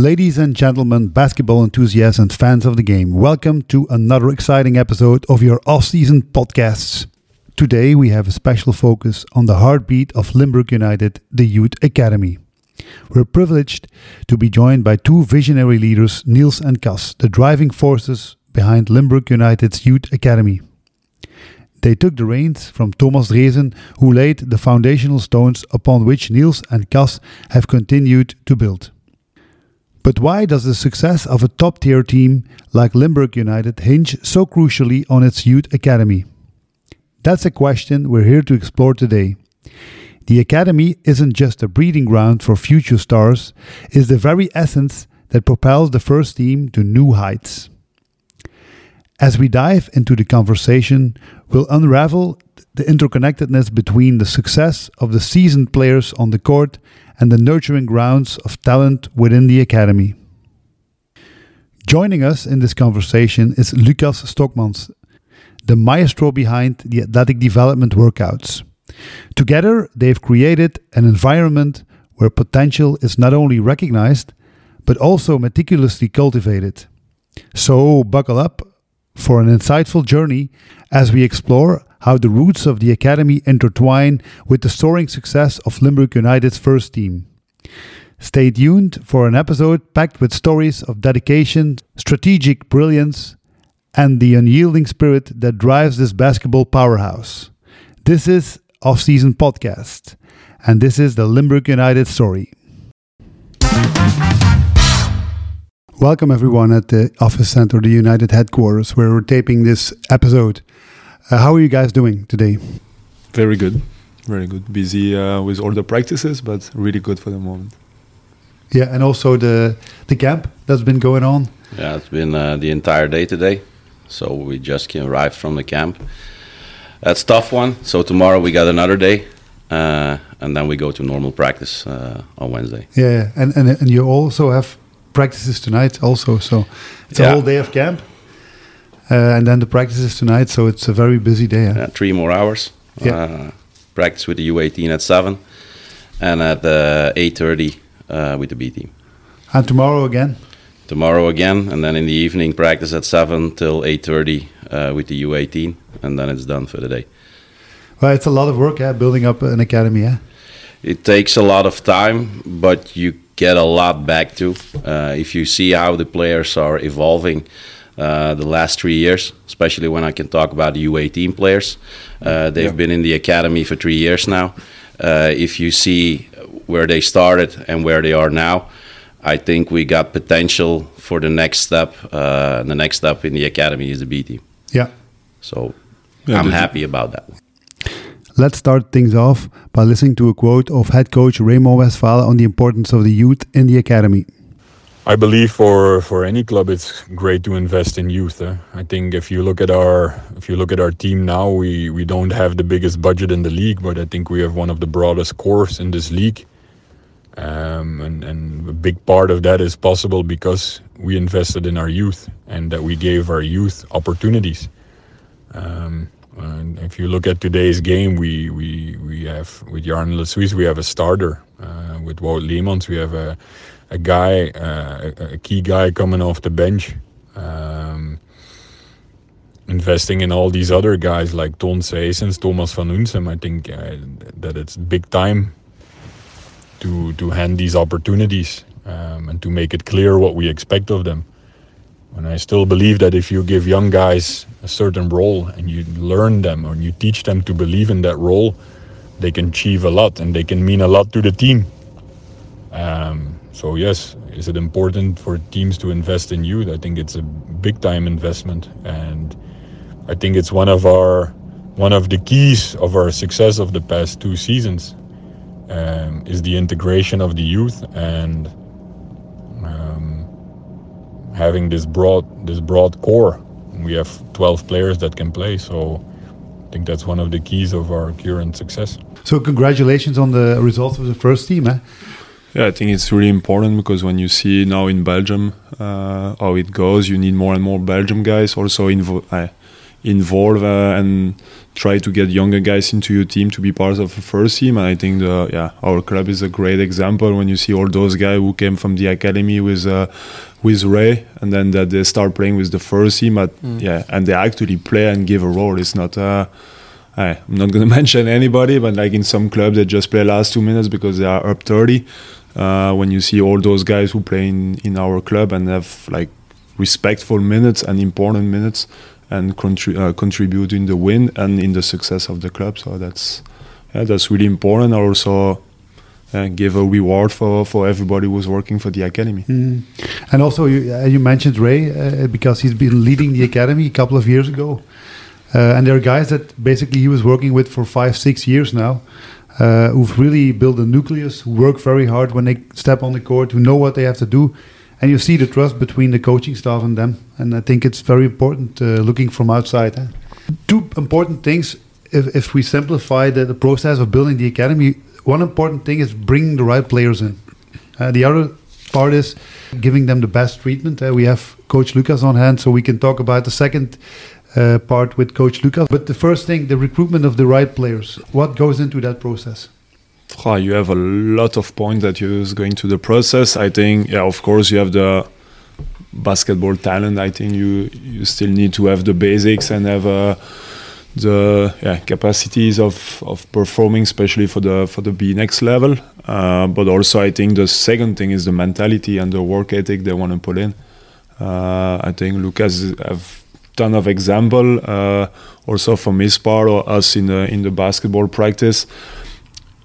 Ladies and gentlemen, basketball enthusiasts and fans of the game, welcome to another exciting episode of your off-season podcasts. Today we have a special focus on the heartbeat of Limburg United, the Youth Academy. We're privileged to be joined by two visionary leaders, Niels and Cas, the driving forces behind Limburg United's Youth Academy. They took the reins from Thomas Dreesen, who laid the foundational stones upon which Niels and Cas have continued to build. But why does the success of a top tier team like Limburg United hinge so crucially on its youth academy? That's a question we're here to explore today. The academy isn't just a breeding ground for future stars, it's the very essence that propels the first team to new heights. As we dive into the conversation, we'll unravel the interconnectedness between the success of the seasoned players on the court and the nurturing grounds of talent within the academy. Joining us in this conversation is Lukas Stockmans, the maestro behind the athletic development workouts. Together, they've created an environment where potential is not only recognized, but also meticulously cultivated. So, buckle up for an insightful journey as we explore how the roots of the academy intertwine with the soaring success of Limburg United's first team. Stay tuned for an episode packed with stories of dedication, strategic brilliance, and the unyielding spirit that drives this basketball powerhouse. This is Off Season Podcast, and this is the Limburg United story. Welcome, everyone, at the Office Center, the United headquarters, where we're taping this episode. Uh, how are you guys doing today? Very good, very good. Busy uh, with all the practices, but really good for the moment. Yeah, and also the the camp that's been going on. Yeah, it's been uh, the entire day today. So we just came arrived from the camp. That's tough one. So tomorrow we got another day, uh, and then we go to normal practice uh, on Wednesday. Yeah, and, and and you also have practices tonight also. So it's a whole day of camp, and then the practices tonight. So it's a very busy day. Yeah, three more hours. Yeah. Uh, practice with the U18 at seven, and at uh, 8:30 uh, with the B team. And tomorrow again. Tomorrow again, and then in the evening practice at seven till 8:30 uh, with the U18, and then it's done for the day. Well, it's a lot of work, yeah, building up an academy. Yeah, It takes a lot of time, but you get a lot back to. Uh, if you see how the players are evolving uh, the last three years, especially when I can talk about the U18 players, uh, they've Yeah. been in the academy for three years now. Uh, if you see where they started and where they are now, I think we got potential for the next step. Uh, the next step in the academy is the B team. yeah. So Yeah, I'm happy about that. Let's start things off by listening to a quote of head coach Raymond Westphal on the importance of the youth in the academy. I believe for for any club, it's great to invest in youth. eh. I think if you look at our if you look at our team now, we we don't have the biggest budget in the league, but I think we have one of the broadest cores in this league. Um, and and a big part of that is possible because we invested in our youth and that we gave our youth opportunities. Um, and if you look at today's game, we we we have with Jarn Lesuis, we have a starter. Uh, with Wout Leemans, we have a a guy, uh, a, key guy coming off the bench. Um, investing in all these other guys like Ton Seysens, Thomas van Unsem, I think uh, that it's big time to to hand these opportunities um, and to make it clear what we expect of them. And I still believe that if you give young guys a certain role and you learn them or you teach them to believe in that role, they can achieve a lot and they can mean a lot to the team. Um, so yes, is it important for teams to invest in youth? I think it's a big time investment, and I think it's one of our one of the keys of our success of the past two seasons um, is the integration of the youth and um, having this broad this broad core. We have 12 players that can play, so I think that's one of the keys of our current success. So congratulations on the results of the first team. Eh? Yeah, I think it's really important because when you see now in Belgium uh, how it goes, you need more and more Belgium guys also invo- uh, involve uh, and try to get younger guys into your team to be part of the first team. And I think the yeah our club is a great example when you see all those guys who came from the academy with uh, with Ray and then that they start playing with the first team. At, Yeah, and they actually play and give a role. It's not. Uh, I'm not going to mention anybody, but like in some clubs, they just play last two minutes because they are up 30. Uh, when you see all those guys who play in, in our club and have like respectful minutes and important minutes and contri- uh, contribute in the win and in the success of the club, so that's yeah, that's really important. Also, uh, give a reward for, for everybody who's working for the academy. Mm. And also, you, uh, you mentioned Ray uh, because he's been leading the academy a couple of years ago. Uh, and there are guys that basically he was working with for five, six years now, uh, who've really built a nucleus, who work very hard when they step on the court, who know what they have to do. And you see the trust between the coaching staff and them. And I think it's very important uh, looking from outside. eh? Two important things, if, if we simplify the, the process of building the academy, one important thing is bringing the right players in. Uh, the other part is giving them the best treatment. Uh, we have Coach Lukas on hand, so we can talk about the second uh, part with Coach Lukas. But the first thing, the recruitment of the right players. What goes into that process? Ah, you have a lot of points that you're going to the process. I think, yeah, of course, you have the basketball talent. I think you you still need to have the basics and have uh, the yeah, capacities of, of performing, especially for the for the BNXT level. Uh, but also, I think the second thing is the mentality and the work ethic they want to put in. Uh, I think Lukas have ton of example uh, also from his part or us in the in the basketball practice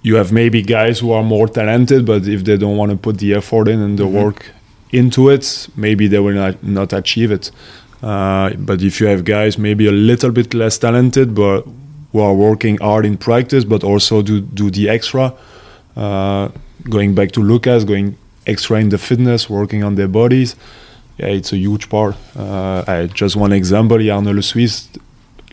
you have maybe guys who are more talented, but if they don't want to put the effort in and the work into it, maybe they will not, not achieve it. Uh, but if you have guys maybe a little bit less talented, but who are working hard in practice, but also do do the extra, uh, going back to Lukas, going extra in the fitness, working on their bodies, yeah, it's a huge part. Uh, I, just one example, Jarno Le Suisse,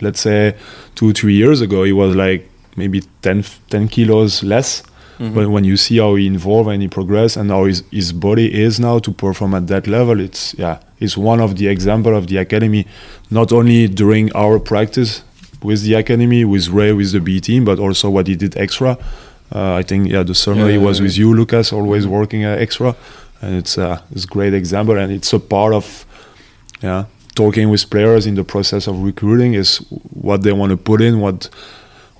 let's say two, three years ago, he was like maybe 10, 10 kilos less. But when you see how he involved and he progressed and how his, his body is now to perform at that level, it's yeah, it's one of the example of the academy, not only during our practice with the academy, with Ray, with the B team, but also what he did extra. Uh, I think yeah, the summer Yeah, he was yeah, with you, Lukas, always working uh, extra, and it's uh, it's a great example, and it's a part of yeah talking with players in the process of recruiting is what they want to put in, what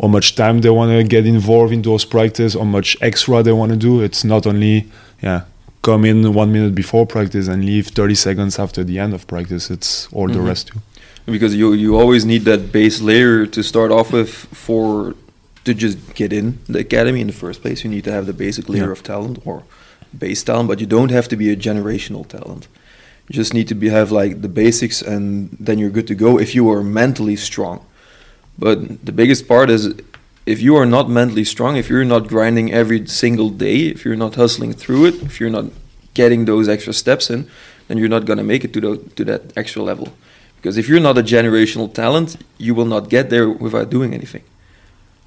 how much time they want to get involved in those practice, how much extra they want to do. It's not only yeah come in one minute before practice and leave 30 seconds after the end of practice. It's all the Mhm. rest too. because you you always need that base layer to start off with for to just get in the academy in the first place. You need to have the basic layer Yeah. of talent or base talent, but you don't have to be a generational talent. You just need to be have like the basics, and then you're good to go if you are mentally strong. But the biggest part is if you are not mentally strong, if you're not grinding every single day, if you're not hustling through it, if you're not getting those extra steps in, then you're not gonna make it to the, to that extra level. Because if you're not a generational talent, you will not get there without doing anything.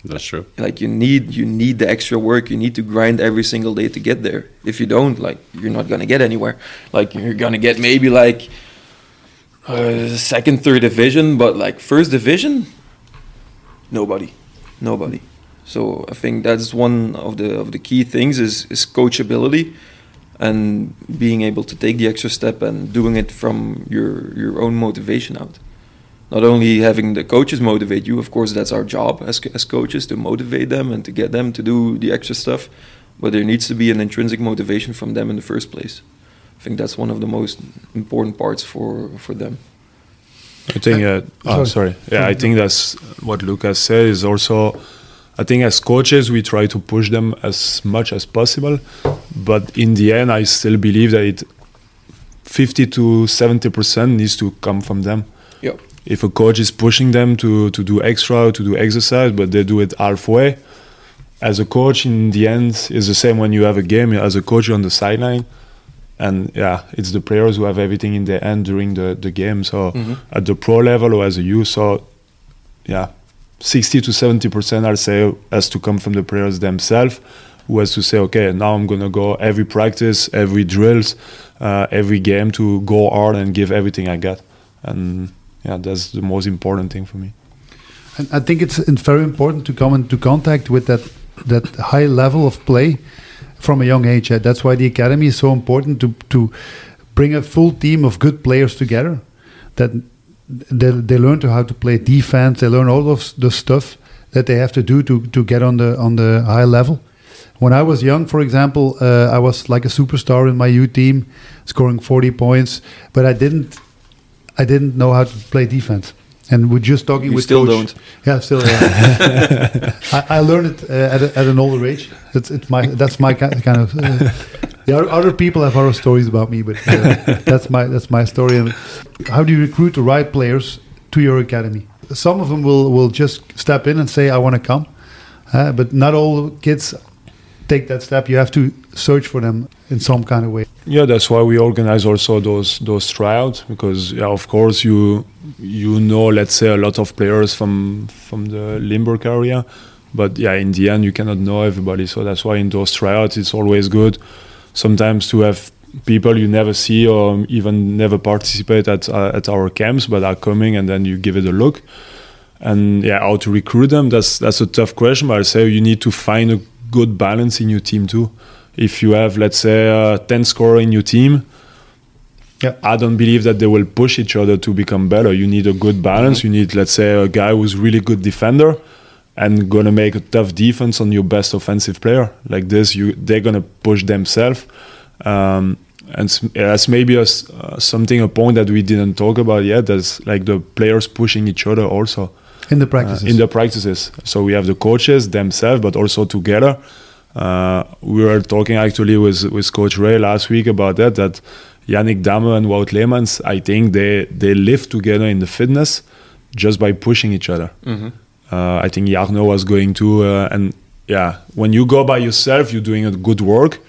That's true. Like you need you need the extra work. You need to grind every single day to get there. If you don't, like you're not gonna get anywhere. Like you're gonna get maybe like uh, second, third division, but like first division, nobody, nobody. So I think that's one of the of the key things is is coachability, and being able to take the extra step and doing it from your your own motivation out. Not only having the coaches motivate you, of course, that's our job as as coaches to motivate them and to get them to do the extra stuff, but there needs to be an intrinsic motivation from them in the first place. I think that's one of the most important parts for for them. I think. Uh, oh, sorry. sorry. Yeah, I think that's what Lukas said. Is also, I think as coaches we try to push them as much as possible, but in the end, I still believe that it, fifty to seventy percent needs to come from them. If a coach is pushing them to to do extra, to do exercise, but they do it halfway, as a coach, in the end, is the same when you have a game. As a coach, you're on the sideline, and yeah, it's the players who have everything in their hand during the the game. So Mhm. at the pro level or as a youth, so yeah, sixty to seventy percent, I'll say, has to come from the players themselves, who has to say, okay, now I'm gonna go every practice, every drills, uh, every game to go hard and give everything I got, and yeah, that's the most important thing for me. And I think it's, it's very important to come into contact with that that high level of play from a young age. That's why the academy is so important to to bring a full team of good players together. That they, they learn to how to play defense. They learn all of the stuff that they have to do to to get on the on the high level. When I was young, for example, uh, I was like a superstar in my youth team, scoring 40 points, but I didn't I didn't know how to play defense. And we're just talking You with still coach. don't. Yeah, still. Yeah. I, I learned it uh, at, a, at an older age. It's, it's my that's my ki- kind of. Uh, the other, other people have other stories about me, but uh, that's my that's my story. And how do you recruit the right players to your academy? Some of them will will just step in and say, "I want to come," uh, but not all kids take that step. You have to search for them in some kind of way. Yeah, that's why we organize also those those tryouts because yeah, of course you you know let's say a lot of players from from the Limburg area, but yeah, in the end you cannot know everybody. So that's why in those tryouts it's always good sometimes to have people you never see or even never participate at uh, at our camps but are coming and then you give it a look. And yeah, how to recruit them? That's that's a tough question, but I say you need to find a good balance in your team too. If you have, let's say, a 10 scorer in your team, Yeah. I don't believe that they will push each other to become better. You need a good balance. You need, let's say, a guy who's really good defender and gonna make a tough defense on your best offensive player. Like this, you they're gonna push themselves. Um, and that's maybe a, uh, something a point that we didn't talk about yet. That's like the players pushing each other also In the uh, practices. in the practices. So we have the coaches themselves, but also together. Uh, we were talking actually with with Coach Ray last week about that. That Yannick Damme and Wout Leemans, I think they they live together in the fitness just by pushing each other. Uh, I think Jarno was going to, uh, and yeah, when you go by yourself, you're doing a good work.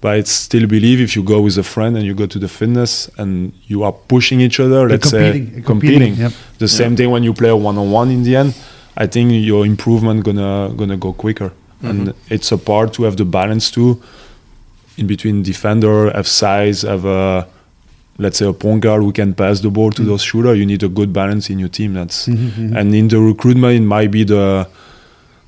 But I still believe if you go with a friend and you go to the fitness and you are pushing each other, let's competing, say competing, yep. the same thing when you play a one-on-one in the end. I think your improvement gonna gonna go quicker, and it's a part to have the balance too, in between defender, have size, have a let's say a point guard who can pass the ball to those shooter. You need a good balance in your team. That's and in the recruitment, it might be the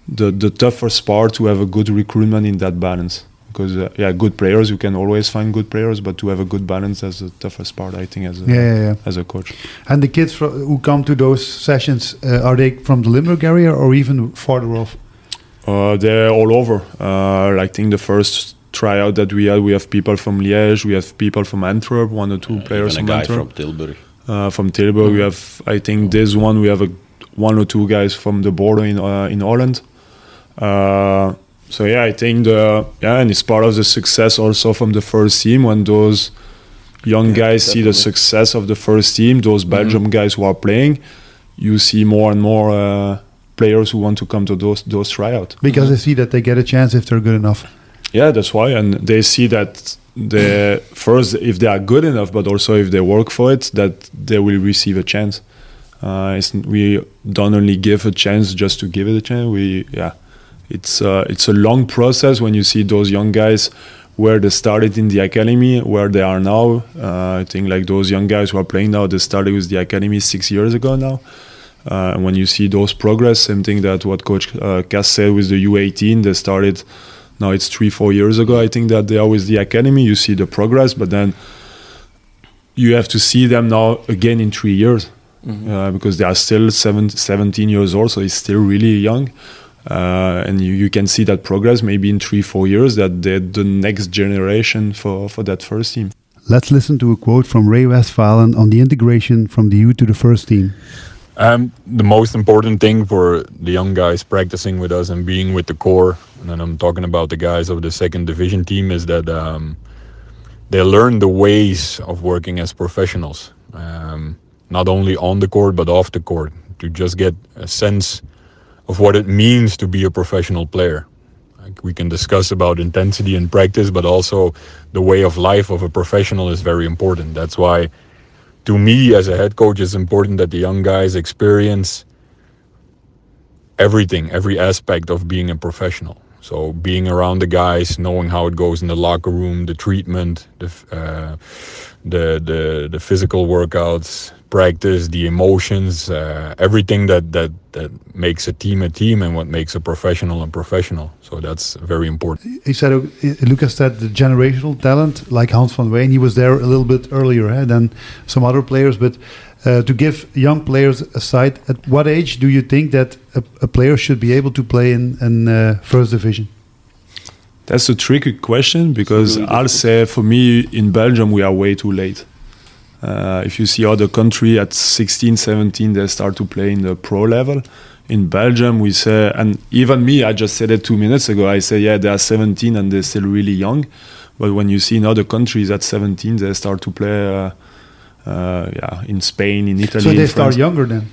the the toughest part to have a good recruitment in that balance. Because uh, yeah, good players you can always find good players, but to have a good balance that's the toughest part. I think as a yeah, yeah, yeah. as a coach. And the kids fro- who come to those sessions, uh, are they from the Limburg area or even farther off? Uh, they're all over. Uh, I think the first tryout that we had, we have people from Liège, we have people from Antwerp, one or two players from Antwerp. from Tilburg. uh, from Tilburg, we have. I think this one we have a one or two guys from the border in uh, in Holland. Uh, so yeah, I think the yeah, and it's part of the success also from the first team when those young guys see the success of the first team. Those Belgium guys who are playing, you see more and more uh, players who want to come to those those tryouts. Because they see that they get a chance if they're good enough. Yeah, that's why, and they see that the first if they are good enough, but also if they work for it, that they will receive a chance. Uh, it's, we don't only give a chance just to give it a chance. We yeah, it's uh, it's a long process when you see those young guys where they started in the academy, where they are now. Uh, I think like those young guys who are playing now, they started with the academy six years ago now. Uh, and when you see those progress, same thing that what Coach uh, Cas said with the U18, they started now it's three four years ago i think that they are with the academy. You see the progress but then you have to see them now again in three years uh, because they are still seven, 17 years old so it's still really young. Uh, and you, you can see that progress maybe in three four years that they're the next generation for, for that first team. Let's listen to a quote from Ray Westphalen on the integration from the U to the first team. Um, the most important thing for the young guys practicing with us and being with the core, and then I'm talking about the guys of the second division team, is that um, they learn the ways of working as professionals, um, not only on the court but off the court, to just get a sense of what it means to be a professional player. Like we can discuss about intensity in practice, but also the way of life of a professional is very important. That's why to me as a head coach it's important that the young guys experience everything every aspect of being a professional. So being around the guys knowing how it goes in the locker room the treatment the uh, the, the the physical workouts practice, the emotions, uh, everything that, that that makes a team a team and what makes a professional a professional. So that's very important. He said, uh, Lucas said the generational talent, like Hans Vanwijn, he was there a little bit earlier eh, than some other players. But uh, to give young players a sight, at what age do you think that a, a player should be able to play in, in uh, first division? That's a tricky question because I'll say for me in Belgium we are way too late. Uh, if you see other country at 16, 17, they start to play in the pro level. In Belgium, we say, and even me, I just said it two minutes ago. I say, yeah, they are 17 and they're still really young. But when you see in other countries at 17, they start to play, uh, uh, yeah, in Spain, in Italy. So they start younger then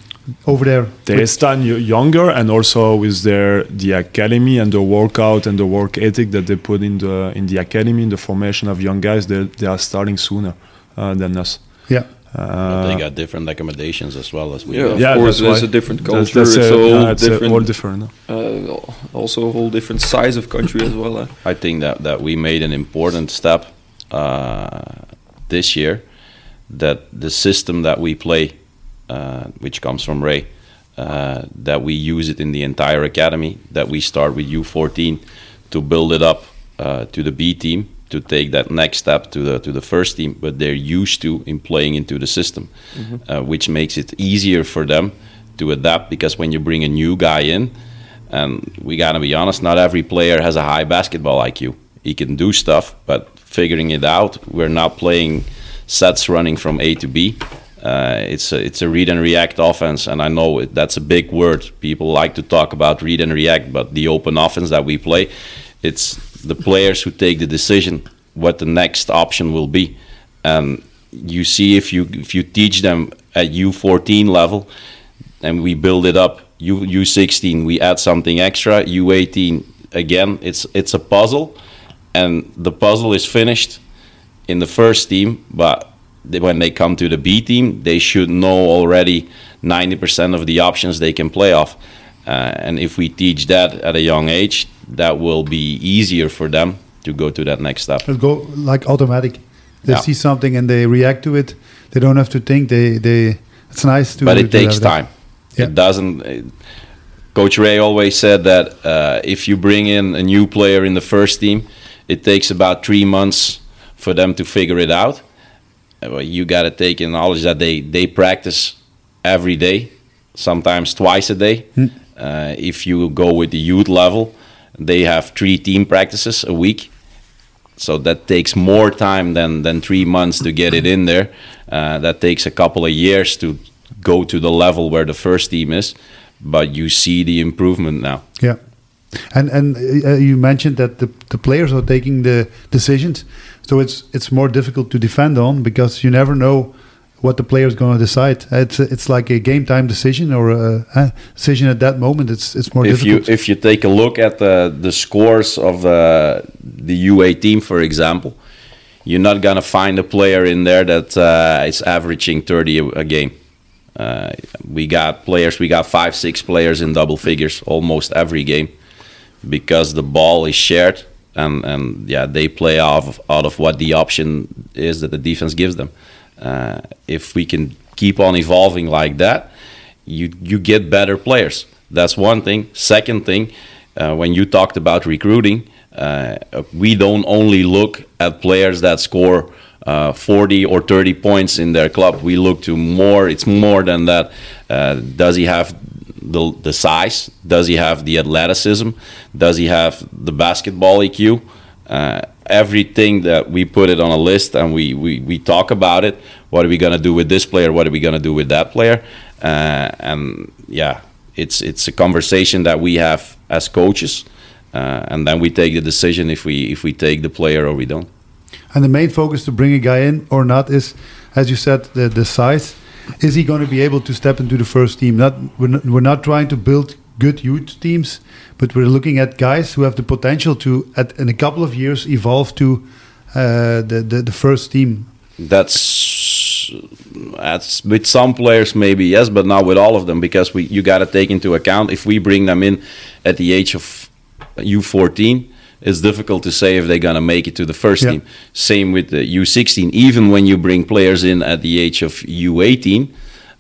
over there. They start younger, and also with their the academy and the workout and the work ethic that they put in the in the academy, in the formation of young guys, they they are starting sooner uh, than us. Yeah. Uh, they got different accommodations as well as we. Yeah, do. of yeah, course, there's a different culture. That's, that's it's a, all yeah, different. all different. Uh, also, a whole different size of country as well. Eh? I think that that we made an important step uh, this year. That the system that we play, uh, which comes from Ray, uh, that we use it in the entire academy. That we start with U14 to build it up uh, to the B team to take that next step to the to the first team, but they're used to in playing into the system, mm-hmm. uh, which makes it easier for them to adapt. Because when you bring a new guy in, and we gotta be honest, not every player has a high basketball IQ. He can do stuff, but figuring it out, we're not playing sets running from A to B. Uh, it's a, it's a read and react offense, and I know it, that's a big word. People like to talk about read and react, but the open offense that we play, it's the players who take the decision what the next option will be. And you see if you if you teach them at U14 level, and we build it up. U U16 we add something extra. U18 again it's it's a puzzle, and the puzzle is finished in the first team, but when they come to the B team, they should know already 90% of the options they can play off. Uh, and if we teach that at a young age, that will be easier for them to go to that next step. It'll go like automatic. They yeah. see something and they react to it. They don't have to think. They they. It's nice to. But it to takes time. Yeah. It doesn't. It, Coach Ray always said that uh, if you bring in a new player in the first team, it takes about three months for them to figure it out. Uh, well, you got to take in knowledge that they they practice every day, sometimes twice a day. Hmm. Uh, if you go with the youth level, they have three team practices a week. So that takes more time than, than three months to get it in there. Uh, that takes a couple of years to go to the level where the first team is, but you see the improvement now. Yeah. And and uh, you mentioned that the, the players are taking the decisions, so it's it's more difficult to defend on because you never know what the player is going to decide. It's it's like a game time decision or a, decision at that moment. It's it's more if difficult. you if you take a look at the the scores of the the UA team, for example, you're not gonna find a player in there that uh, is averaging 30 a, a game. Uh, we got players, we got five, six players in double figures almost every game because the ball is shared and and yeah they play off out of what the option is that the defense gives them. Uh, if we can keep on evolving like that, you you get better players. That's one thing. Second thing, uh, when you talked about recruiting, uh, we don't only look at players that score uh, 40 or 30 points in their club. We look to more. It's more than that. Uh, does he have the, the size? Does he have the athleticism? Does he have the basketball EQ? Everything that we put it on a list and we, we, we talk about it. What are we going to do with this player? What are we going to do with that player? Uh, and yeah, it's it's a conversation that we have as coaches, uh, and then we take the decision if we if we take the player or we don't. And the main focus to bring a guy in or not is, as you said, the the size. Is he going to be able to step into the first team? Not we're not, we're not trying to build good youth teams, but we're looking at guys who have the potential to, at, in a couple of years, evolve to uh, the, the, the first team. That's that's with some players maybe yes, but not with all of them because we you got to take into account if we bring them in at the age of U14 it's difficult to say if they're going to make it to the first team. Same with the U16. Even when you bring players in at the age of U18,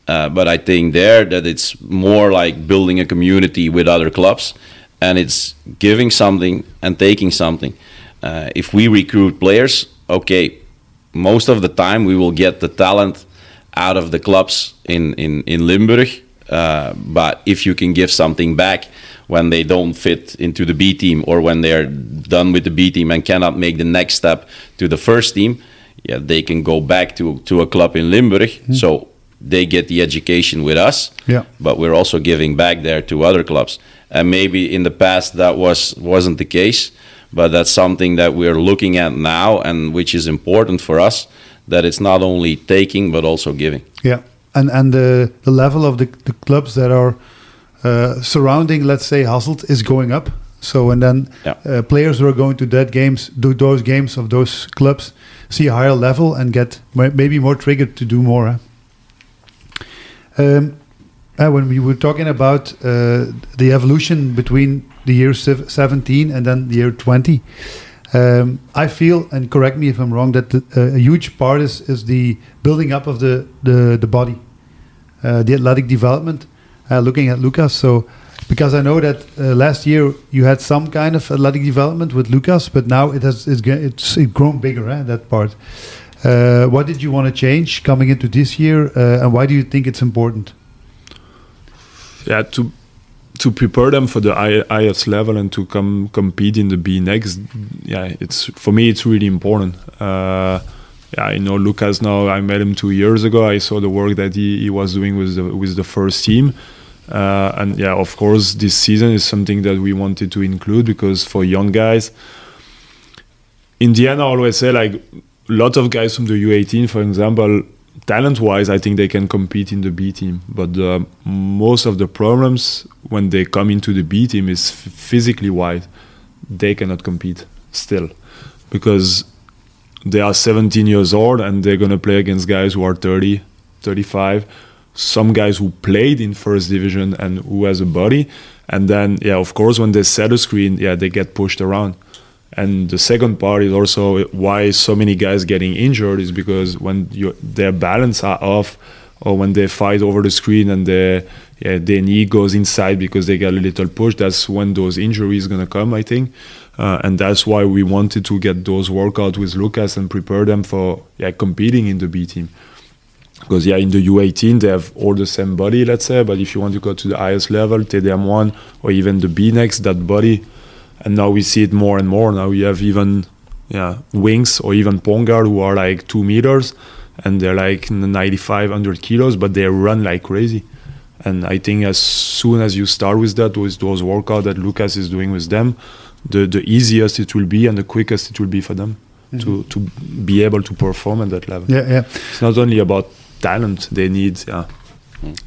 Uh, but I think there that it's more like building a community with other clubs, and it's giving something and taking something. Uh, if we recruit players, okay, most of the time we will get the talent out of the clubs in in in Limburg. Uh, but if you can give something back when they don't fit into the B team or when they're done with the B team and cannot make the next step to the first team, yeah, they can go back to to a club in Limburg. So they get the education with us, Yeah. but we're also giving back there to other clubs. And maybe in the past that was wasn't the case, but that's something that we're looking at now and which is important for us that it's not only taking but also giving. Yeah, and and the the level of the the clubs that are uh, surrounding, let's say, Hasselt is going up. So and then Yeah. uh, players who are going to that games, do those games of those clubs, see a higher level and get maybe more triggered to do more. Huh? Um, uh, when we were talking about uh, the evolution between the year 17 and then the year 20, um, I feel, and correct me if I'm wrong, that the, uh, a huge part is, is the building up of the, the, the body, uh, the athletic development. Uh, looking at Lukas, so because I know that last year you had some kind of athletic development with Lukas, but now it has it's, it's grown bigger. Eh, that part. Uh, what did you want to change coming into this year, uh, and why do you think it's important? yeah to to prepare them for the highest level and to come compete in the BNXT yeah it's for me it's really important. Uh, yeah I know Lukas now I met him two years ago. I saw the work that he, he was doing with the with the first team. Uh, and yeah of course this season is something that we wanted to include because for young guys in the end I always say like lot of guys from the U18 for example talent wise I think they can compete in the B team. But most of the problems when they come into the B team is physically wise they cannot compete still because they are 17 years old and they're going to play against guys who are 30 35 some guys who played in first division and who has a body. And then yeah of course when they set a screen yeah they get pushed around and the second part is also why so many guys getting injured is because when their balance are off or when they fight over the screen and their yeah, their knee goes inside because they get a little push that's when those injuries gonna come i think. Uh, and that's why we wanted to get those workout with lucas and prepare them for yeah competing in the b team. Because yeah in the u18 they have all the same body let's say but if you want to go to the highest level tdm1 or even the BNXT that body and now we see it more and more. Now we have even yeah wings or even pongar who are like two meters and they're like 95 100 kilos but they run like crazy. And i think as soon as you start with that with those workout that lucas is doing with them the the easiest it will be and the quickest it will be for them mm-hmm. to to be able to perform at that level. Yeah, yeah. it's not only about talent. They need yeah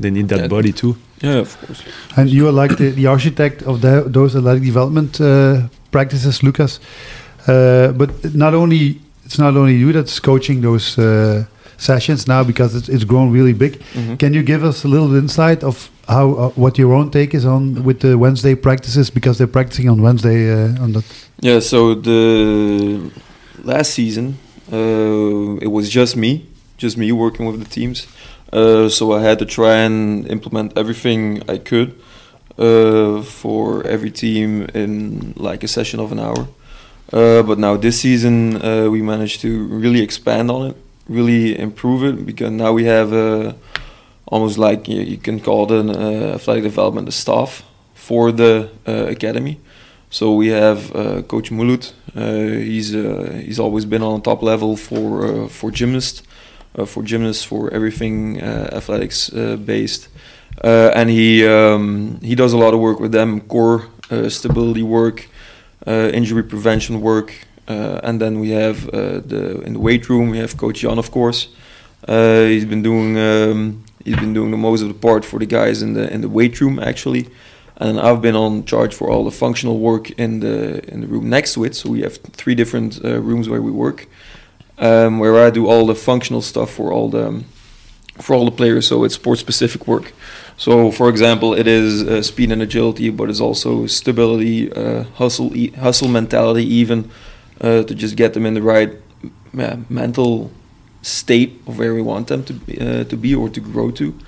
they need that Yeah. body too Yeah, of course. And you are like the, the architect of the, those athletic development uh, practices, Lukas. Uh, but not only it's not only you that's coaching those uh, sessions now because it's, it's grown really big. Mhm. Can you give us a little insight of how uh, what your own take is on with the Wednesday practices because they're practicing on Wednesday uh, on that? Yeah, so the last season, uh, it was just me, just me working with the teams. Uh, so I had to try and implement everything I could uh, for every team in like a session of an hour. Uh, but now this season, uh, we managed to really expand on it, really improve it, because now we have uh, almost like you, you can call it an uh, athletic development staff for the academy. So we have Coach Mulut. He's he's always been on top level for for gymnasts, for gymnasts for everything uh, athletics uh, based, uh, and he um, he does a lot of work with them, core uh, stability work, uh, injury prevention work, uh, and then we have uh, the in the weight room we have Coach Jan, of course. Uh, he's been doing um, he's been doing the most of the part for the guys in the in the weight room actually and I've been on charge for all the functional work in the in the room next to it. So we have three different uh, rooms where we work, um, where I do all the functional stuff for all the for all the players. So it's sport specific work. So for example, it is uh, speed and agility, but it's also stability, uh, hustle, e- hustle mentality, even uh, to just get them in the right uh, mental state of where we want them to be, uh, to be or to grow to.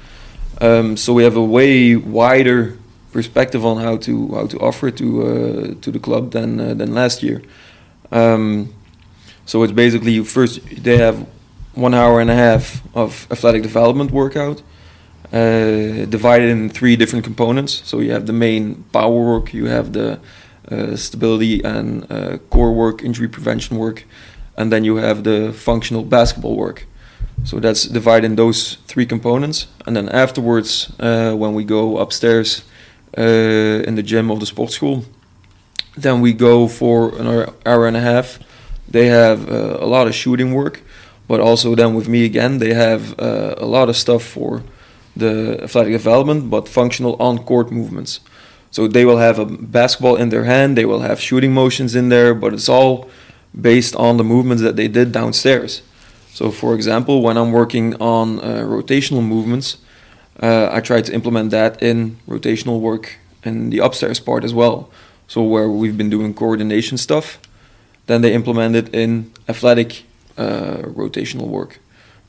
Um, so we have a way wider perspective on how to how to offer it to uh, to the club than uh, than last year. Um, so it's basically first they have one hour and a half of athletic development workout, uh, divided in three different components. So you have the main power work, you have the uh, stability and uh, core work, injury prevention work, and then you have the functional basketball work. So that's divided in those three components. And then afterwards, uh, when we go upstairs uh, in the gym of the sports school, then we go for an hour, hour and a half. They have uh, a lot of shooting work, but also then with me again, they have uh, a lot of stuff for the athletic development, but functional on-court movements. So they will have a basketball in their hand, they will have shooting motions in there, but it's all based on the movements that they did downstairs. So, for example, when I'm working on uh, rotational movements, uh, I try to implement that in rotational work in the upstairs part as well. So, where we've been doing coordination stuff, then they implement it in athletic uh, rotational work.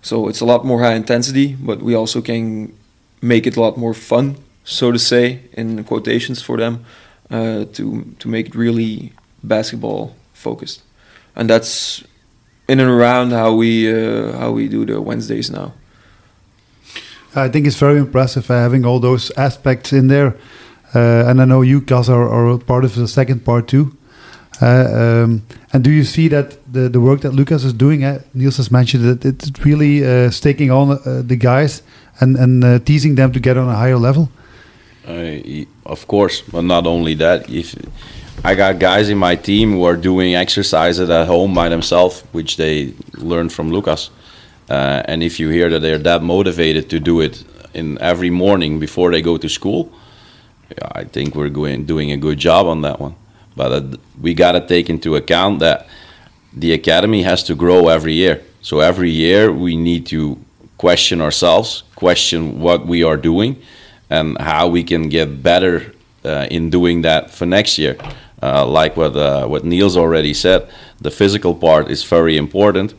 So, it's a lot more high intensity, but we also can make it a lot more fun, so to say, in quotations for them, uh, to, to make it really basketball focused. And that's in and around how we uh, how we do the Wednesdays now. I think it's very impressive uh, having all those aspects in there. Uh, and I know you guys are, are part of the second part too. Um, and do you see that the, the work that Lukas is doing, uh, Niels has mentioned that it's really uh, staking on uh, the guys and, and uh, teasing them to get on a higher level? Uh, of course, but not only that. If I got guys in my team who are doing exercises at home by themselves, which they learned from Lukas. Uh, and if you hear that they're that motivated to do it in every morning before they go to school, I think we're going doing a good job on that one. But we got to take into account that the academy has to grow every year. So every year we need to question ourselves, question what we are doing, and how we can get better uh, in doing that for next year. Uh, like what uh, what Niels already said, the physical part is very important.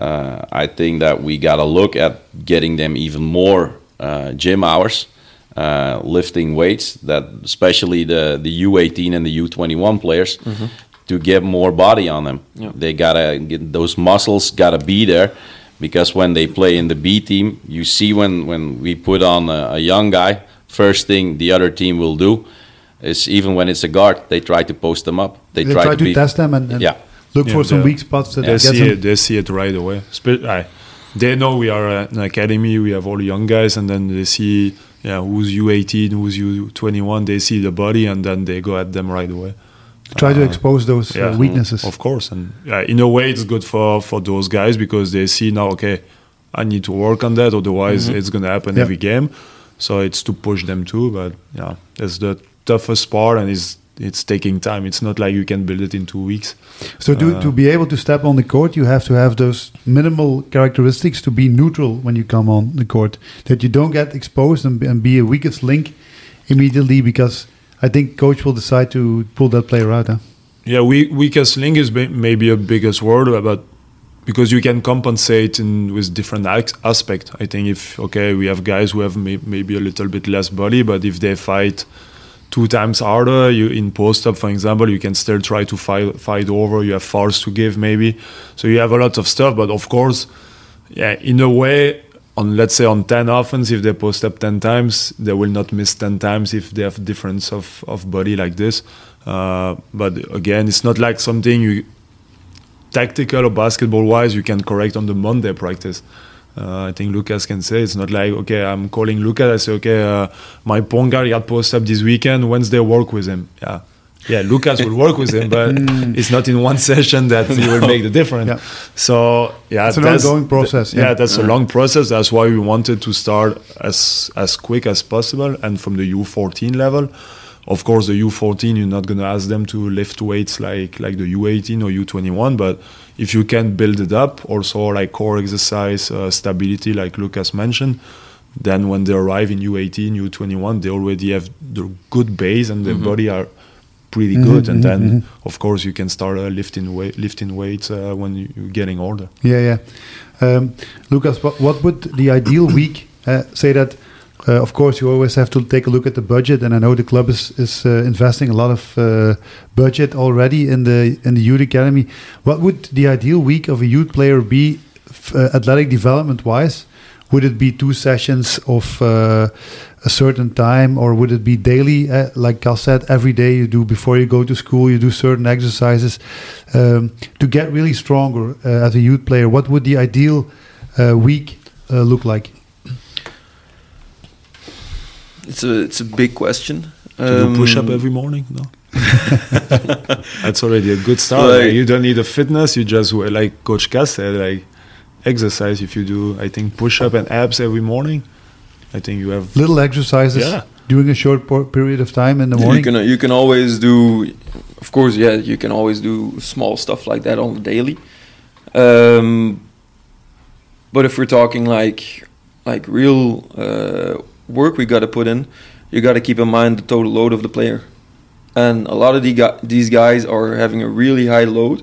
Uh, I think that we got to look at getting them even more uh, gym hours, uh, lifting weights. That especially the the U18 and the U21 players. To get more body on them, Yeah. they gotta get those muscles. Gotta be there, because when they play in the B team, you see when when we put on a, a young guy, first thing the other team will do is even when it's a guard, they try to post them up. They, They, try, to, be, test them and, and Yeah. look Yeah, for some weak spots that they get see them. it. They see it right away. Spe- I, they know we are an academy. We have all young guys, and then they see yeah who's U18, who's U21. They see the body, and then they go at them right away. Try to Uh, expose those uh, weaknesses. Of course, and yeah, in a way, it's good for for those guys because they see now. Okay, I need to work on that. Otherwise, it's gonna happen Yeah. every game. So it's to push them too. But yeah, that's the toughest part, and it's it's taking time. It's not like you can build it in two weeks. So to, to be able to step on the court, you have to have those minimal characteristics to be neutral when you come on the court. That you don't get exposed and, be- and be a weakest link immediately because I think coach will decide to pull that player out. Huh? Yeah, we, weakest link is maybe a biggest word, but because you can compensate in with different aspect. I think if okay, we have guys who have may- maybe a little bit less body, but if they fight two times harder, you in post up, for example, you can still try to fight fight over. You have fouls to give maybe, so you have a lot of stuff. But of course, yeah, in a way, on let's say on ten offense, if they post up ten times, they will not miss ten times if they have difference of of body like this. Uh, but again, it's not like something you tactical or basketball wise you can correct on the Monday practice. Uh, I think Lukas can say it's not like okay, I'm calling Lukas. I say okay, uh, my point guard got post up this weekend. Wednesday work with him. Yeah, yeah. Lukas will work with him, but it's not in one session that he will make the difference. Yeah. So yeah, It's an that's- ongoing process, th- yeah, yeah. that's a long process. That's why we wanted to start as as quick as possible and from the U14 level. Of course, the U14, you're not gonna ask them to lift weights like like the U18 or U21, but if you can build it up, also like core exercise, uh, stability, like Lukas mentioned, then when they arrive in U18, U21, they already have the good base and their body are pretty good, and then of course you can start uh, lifting weight, lifting weights uh, when you- you're getting older. Yeah, yeah. Um, Lukas, what, what would the ideal week uh, say that Uh, of course, you always have to take a look at the budget, and I know the club is is uh, investing a lot of uh, budget already in the in the youth academy. What would the ideal week of a youth player be, uh, athletic development wise? Would it be two sessions of uh, a certain time, or would it be daily? Like Cal said, every day you do before you go to school, you do certain exercises um, to get really stronger as a youth player. What would the ideal week look like? It's a it's a big question. To do push up Um, every morning? No. That's already a good start. Like- Like, you don't need a fitness. You just like Coach Cas said, like exercise. If you do, I think push up and abs every morning, I think you have. Little exercises Yeah. during a short period of time in the morning. You morning. can you can always do, of course, yeah. You can always do small stuff like that on the daily. Um, but if we're talking like like real uh, work we got to put in, you got to keep in mind the total load of the player. And a lot of the these guys are having a really high load,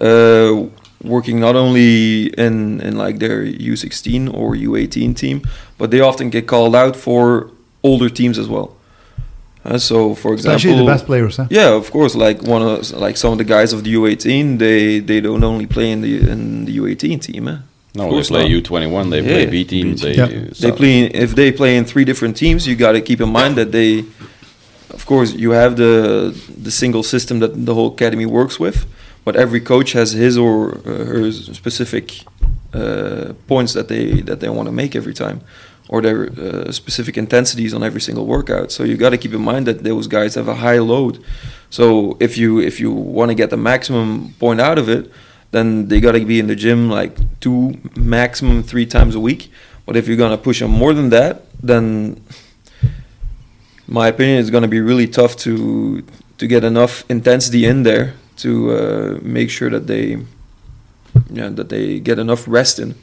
uh, working not only in, in like their U16 or U18 team, but they often get called out for older teams as well. Uh, so, for example, Especially the best players, huh? yeah, of course. Like one of like some of the guys of the U18, they they don't only play in the in the U18 team. Eh? No, Of they play. U21, they play Yeah. B team. They, Yeah. They so- play if they play in three different teams. You got to keep in mind that they, of course, you have the the single system that the whole academy works with, but every coach has his or uh, her specific uh, points that they that they want to make every time, or their uh, specific intensities on every single workout. So you got to keep in mind that those guys have a high load. So if you if you want to get the maximum point out of it, then they got to be in the gym like two, maximum three times a week. But if you're gonna push them more than that, then my opinion is gonna be really tough to to get enough intensity in there to uh, make sure that they yeah that they get enough rest in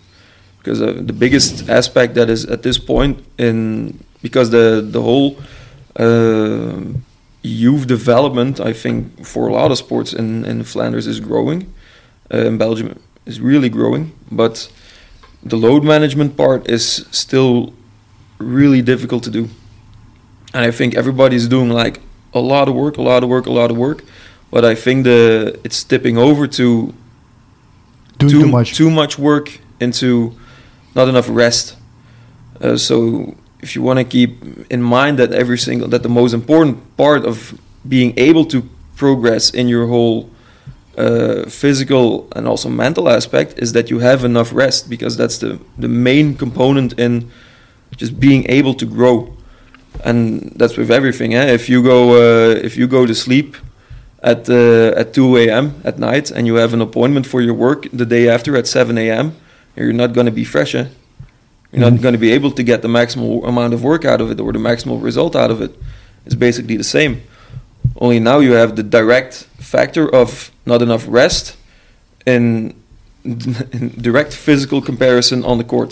because uh, the biggest aspect that is at this point in because the the whole uh, youth development I think for a lot of sports in in Flanders is growing in Belgium is really growing but the load management part is still really difficult to do and I think everybody's doing like a lot of work a lot of work a lot of work but I think the it's tipping over to Doing too, much. too much work into not enough rest. Uh, so if you want to keep in mind that every single that the most important part of being able to progress in your whole uh, physical and also mental aspect is that you have enough rest because that's the the main component in just being able to grow and that's with everything eh? if you go uh, if you go to sleep at uh, at 2 a.m. at night and you have an appointment for your work the day after at 7 a.m. you're not going to be fresh eh? you're not Mhm. going to be able to get the maximal amount of work out of it or the maximal result out of it it's basically the same only now you have the direct factor of not enough rest in, in direct physical comparison on the court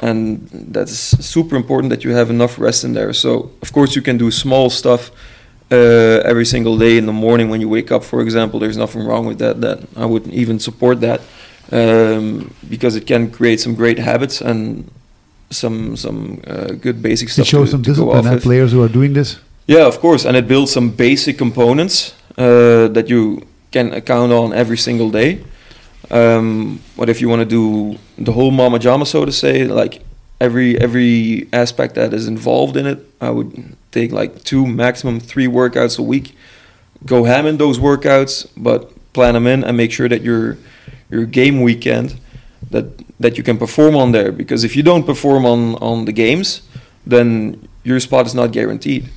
and that's super important that you have enough rest in there so of course you can do small stuff uh, every single day in the morning when you wake up for example there's nothing wrong with that that i would even support that um, because it can create some great habits and some some uh, good basic stuff. It shows to, some to discipline. with. Players who are doing this. Yeah, of course, and it builds some basic components uh, that you can count on every single day. Um, but if you want to do the whole mama jama, so to say, like every every aspect that is involved in it, I would take like two, maximum three workouts a week. Go ham in those workouts, but plan them in and make sure that your your game weekend that that you can perform on there. Because if you don't perform on on the games, then your spot is not guaranteed.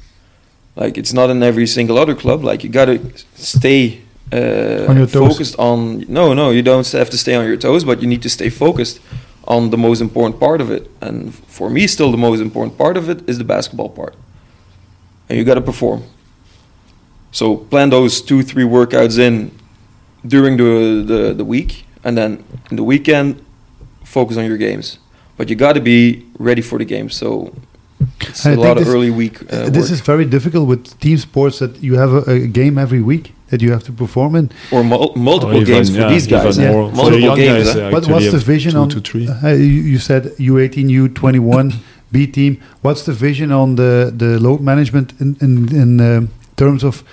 Like it's not in every single other club. Like you gotta stay uh, On focused on. No, no, you don't have to stay on your toes, but you need to stay focused on the most important part of it. And for me, still the most important part of it is the basketball part. And you gotta perform. So plan those two, three workouts in during the the, the week, and then in the weekend, focus on your games. But you got to be ready for the game. So it's I a think lot of this- early week. Uh, this work. is very difficult with team sports that you have a, a game every week that you have to perform in. or mul- multiple Or even, games for yeah, these guys. even Yeah. more. For Multiple games, guys, they What, actually what's the vision two on? to three. Uh, you, you said U18, U21. B team. What's the vision on the the load management in in, in uh, terms of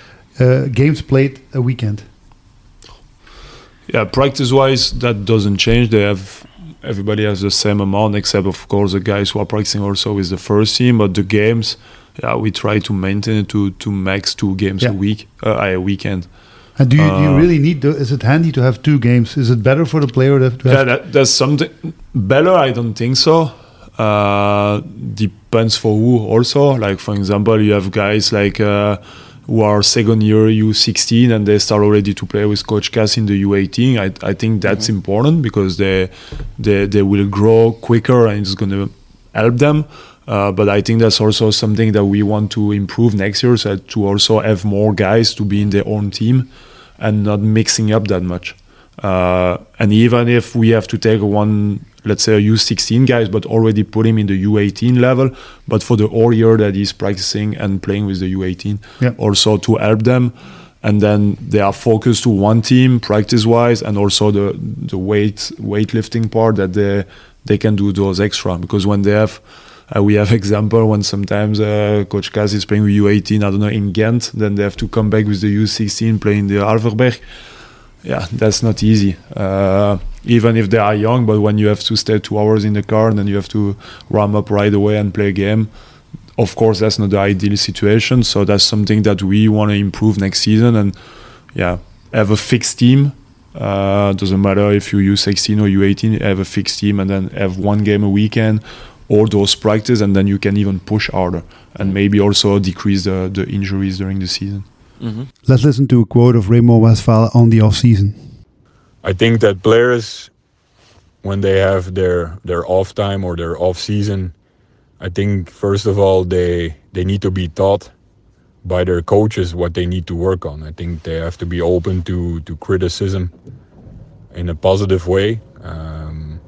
uh, games played a weekend? Yeah, practice wise, that doesn't change. They have everybody has the same amount, except of course the guys who are practicing also with the first team. But the games, yeah, we try to maintain it to to max two games Yeah. a week, uh, a weekend. And do you, do you Uh, really need? The, is it handy to have two games? Is it better for the player to, to Yeah, have? that, that's something better. I don't think so. Uh, depends for who also. Like for example, you have guys like uh, who are second year U16 and they start already to play with Coach Cas in the U18. I, I think that's important because they they they will grow quicker and it's gonna help them. Uh, but I think that's also something that we want to improve next year, so to also have more guys to be in their own team and not mixing up that much. Uh, and even if we have to take one, let's say a U16 guys, but already put him in the U18 level, but for the whole year that he's practicing and playing with the U18, Yeah. also to help them. And then they are focused to one team practice wise, and also the the weight weightlifting part that they they can do those extra because when they have. Uh, we have example when sometimes uh, Coach Cas is playing with U18, I don't know, in Ghent, then they have to come back with the U16 playing the Alverberg yeah, that's not easy. Uh, even if they are young, but when you have to stay two hours in the car and then you have to ram up right away and play a game, of course, that's not the ideal situation. So that's something that we want to improve next season and yeah, have a fixed team. Uh, doesn't matter if you use 16 or U18, have a fixed team and then have one game a weekend or those practice and then you can even push harder and maybe also decrease the, the injuries during the season. Hmm Let's listen to a quote of Raymond Westphal on the off season. I think that players, when they have their their off time or their off season, I think first of all they they need to be taught by their coaches what they need to work on. I think they have to be open to to criticism in a positive way. Um,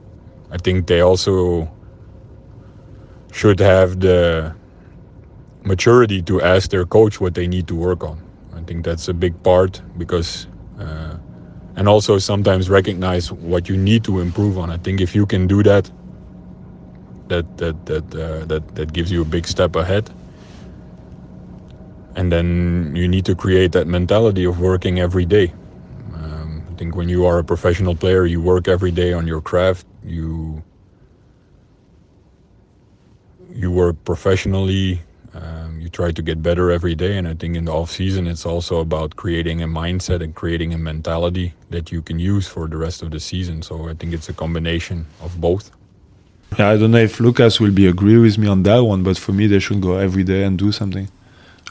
I think they also should have the maturity to ask their coach what they need to work on. Think that's a big part because. Uh, and also sometimes recognize what you need to improve on. I think if you can do that, that that that uh, that that gives you a big step ahead. And then you need to create that mentality of working every day. Um, I think when you are a professional player, you work every day on your craft. You you work professionally. Um, you try to get better every day, and I think in the off season, it's also about creating a mindset and creating a mentality that you can use for the rest of the season. So I think it's a combination of both. Yeah, I don't know if Lukas will be agree with me on that one, but for me, they should go every day and do something.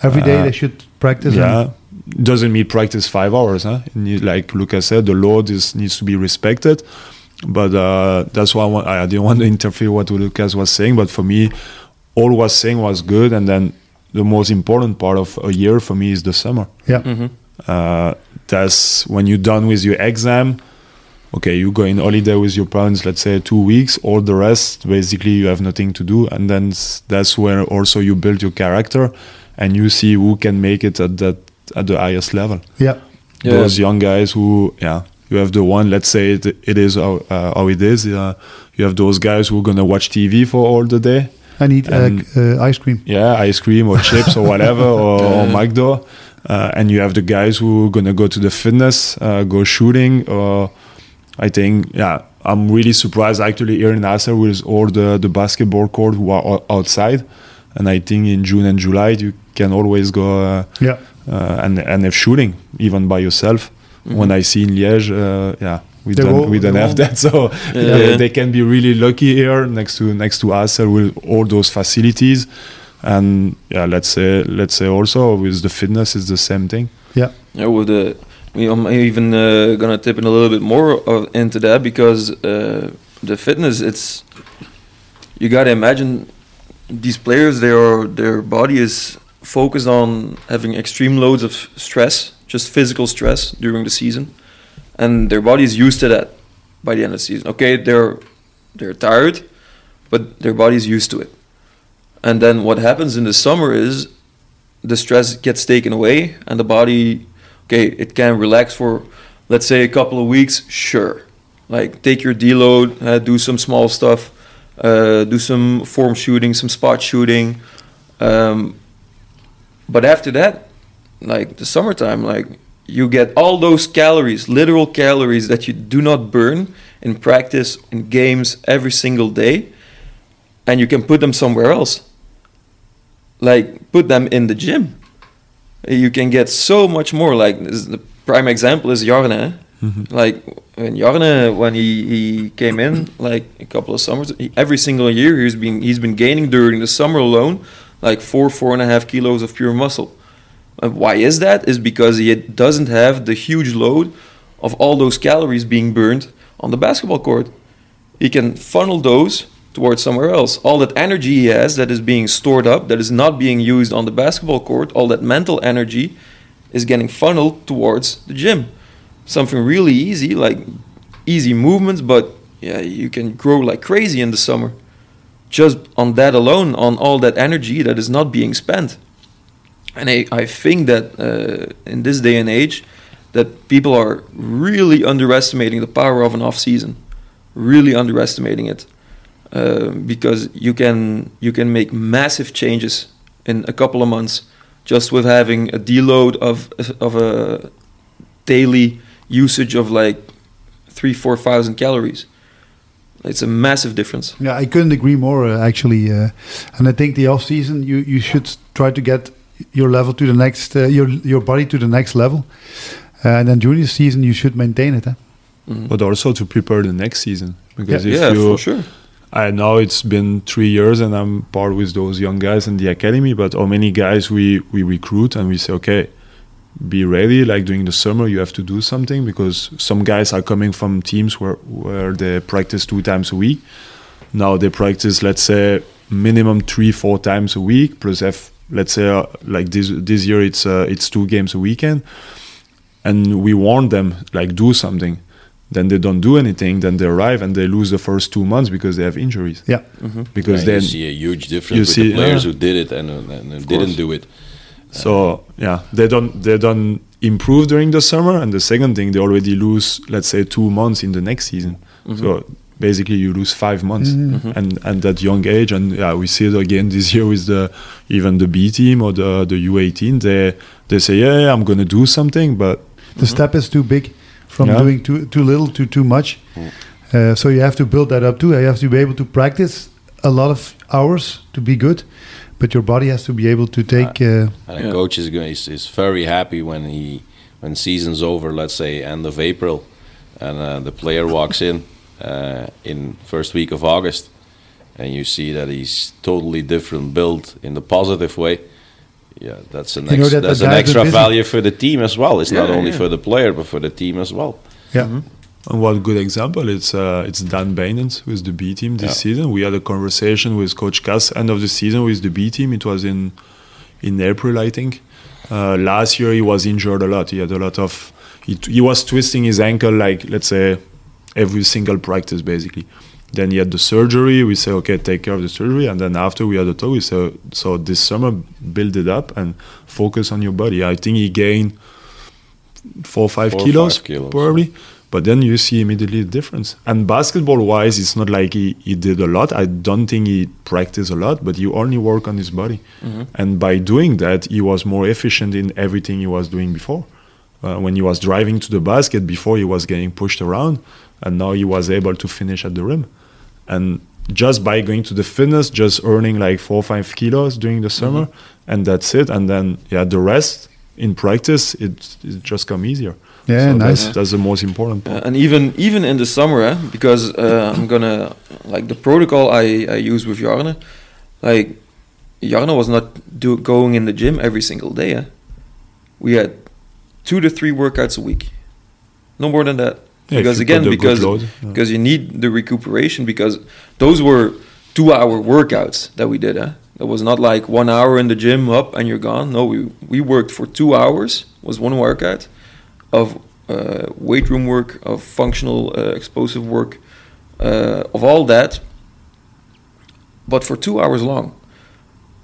Every day Uh, they should practice. yeah, and- doesn't mean practice five hours. Huh? Need- like Lukas said, the load is needs to be respected. But uh, that's why I, want, I didn't want to interfere what Lukas was saying. But for me, all was saying was good, and then the most important part of a year for me is the summer. yeah. hmm Uh, that's when you're done with your exam. Okay, you go in holiday with your parents, let's say two weeks. All the rest, basically, you have nothing to do, and then that's where also you build your character, and you see who can make it at that at the highest level. yeah. Yeah. Those young guys who, yeah, you have the one. Let's say it, it is how, uh, how it is. Uh, you have those guys who are gonna watch TV for all the day. I need uh, And- uh, ice cream. Yeah, ice cream or chips or whatever or, or McDo. Uh, and you have the guys who are gonna go to the fitness, uh, go shooting. Or I think, yeah, I'm really surprised actually here in Acer with all the the basketball court who are outside. And I think in June and July you can always go uh, Yeah. uh, and and have shooting even by yourself. When I see in Liège, uh, yeah, we They don't will- we don't have will. that, so Yeah. they, they can be really lucky here next to next to us with all those facilities. And yeah, let's say let's say also with the fitness is the same thing. Yeah. Yeah, with the we, I'm even uh, gonna tip in a little bit more of, into that because uh, the fitness, it's you gotta imagine these players. Their their body is focused on having extreme loads of stress, just physical stress during the season, and their body is used to that by the end of the season. Okay, they're they're tired, but their body is used to it. And then what happens in the summer is the stress gets taken away and the body okay it can relax for let's say a couple of weeks sure like take your deload uh, do some small stuff uh, do some form shooting, some spot shooting. Um, but after that, like the summertime, like you get all those calories, literal calories that you do not burn in practice, in games every single day, and you can put them somewhere else. Like put them in the gym. You can get so much more. Like this, the prime example is Jarne. eh? Like when Jarne, when he, he came in, like a couple of summers, he, every single year he's been he's been gaining during the summer alone, like four four and a half kilos of pure muscle. And why is that? Is because he doesn't have the huge load of all those calories being burned on the basketball court. He can funnel those towards somewhere else. All that energy he has that is being stored up, that is not being used on the basketball court, all that mental energy is getting funneled towards the gym. Something really easy, like easy movements, but yeah, you can grow like crazy in the summer. Just on that alone, on all that energy that is not being spent. And I, I think that uh, in this day and age, that people are really underestimating the power of an off season, really underestimating it, uh, because you can you can make massive changes in a couple of months just with having a deload of of a daily usage of like three four thousand calories. It's a massive difference. Yeah, I couldn't agree more. Uh, actually, uh, and I think the off season you you should try to get your level to the next uh, your your body to the next level, uh, and then during the season you should maintain it. Huh? Mhm. but also to prepare the next season because if yeah, you for sure. I know it's been three years and I'm part with those young guys in the academy, but how many guys we, we recruit and we say, okay, be ready. Like during the summer, you have to do something because some guys are coming from teams where, where they practice two times a week. Now they practice, let's say, minimum three, four times a week, plus have, let's say, uh, like this this year, it's uh, it's two games a weekend. And we warn them, like, do something. Then they don't do anything. Then they arrive and they lose the first two months because they have injuries. Yeah. Because Yeah, then you see a huge difference you with see- the players yeah. who did it and, uh, and didn't do it. So yeah, they don't they don't improve during the summer, and the second thing they already lose, let's say, two months in the next season. So basically, you lose five months, and and that young age, and yeah, we see it again this year with the even the B team or the the U18. They they say yeah, yeah I'm gonna do something, but The step is too big from Yeah. doing too too little to too much. Uh, so you have to build that up too. You have to be able to practice a lot of hours to be good, but your body has to be able to take. Uh, And a Yeah. coach is, going, is is very happy when he when season's over. Let's say end of April, and uh, the player walks in uh, in first week of August, and you see that he's totally different build in the positive way. Yeah, that's an You know ex- that that's an extra value for the team as well. It's not only yeah. for the player but for the team as well. yeah, And one good example, it's uh, it's Dan Bainens with the B team this Yeah. season. We had a conversation with Coach Cas end of the season with the B team. It was in in April, I think. Uh, last year he was injured a lot. He had a lot of he, he was twisting his ankle like let's say every single practice basically. Then he had the surgery. We say okay, take care of the surgery, and then after we had a talk, we say so this summer build it up and focus on your body. I think he gained four or five Four kilos, five kilos. probably. But then you see immediately the difference. And basketball wise, it's not like he, he did a lot. I don't think he practiced a lot, but he only worked on his body. Mm-hmm. And by doing that, he was more efficient in everything he was doing before. Uh, when he was driving to the basket, before he was getting pushed around, and now he was able to finish at the rim. And just by going to the fitness, just earning like four or five kilos during the summer, and that's it. And then, yeah, the rest in practice, it, it just come easier. Yeah, So nice. That's, that's the most important part. Uh, and even even in the summer, eh, because uh, I'm gonna like the protocol I, I use with Jarne, like Jarne was not do, going in the gym every single day. Eh? We had two to three workouts a week, no more than that. Yeah, because again, put the good because load, yeah. because you need the recuperation because those were two hour workouts that we did. Eh? It was not like one hour in the gym up and you're gone. No, we we worked for two hours. Was one workout of uh, weight room work, of functional uh, explosive work, uh, of all that, but for two hours long.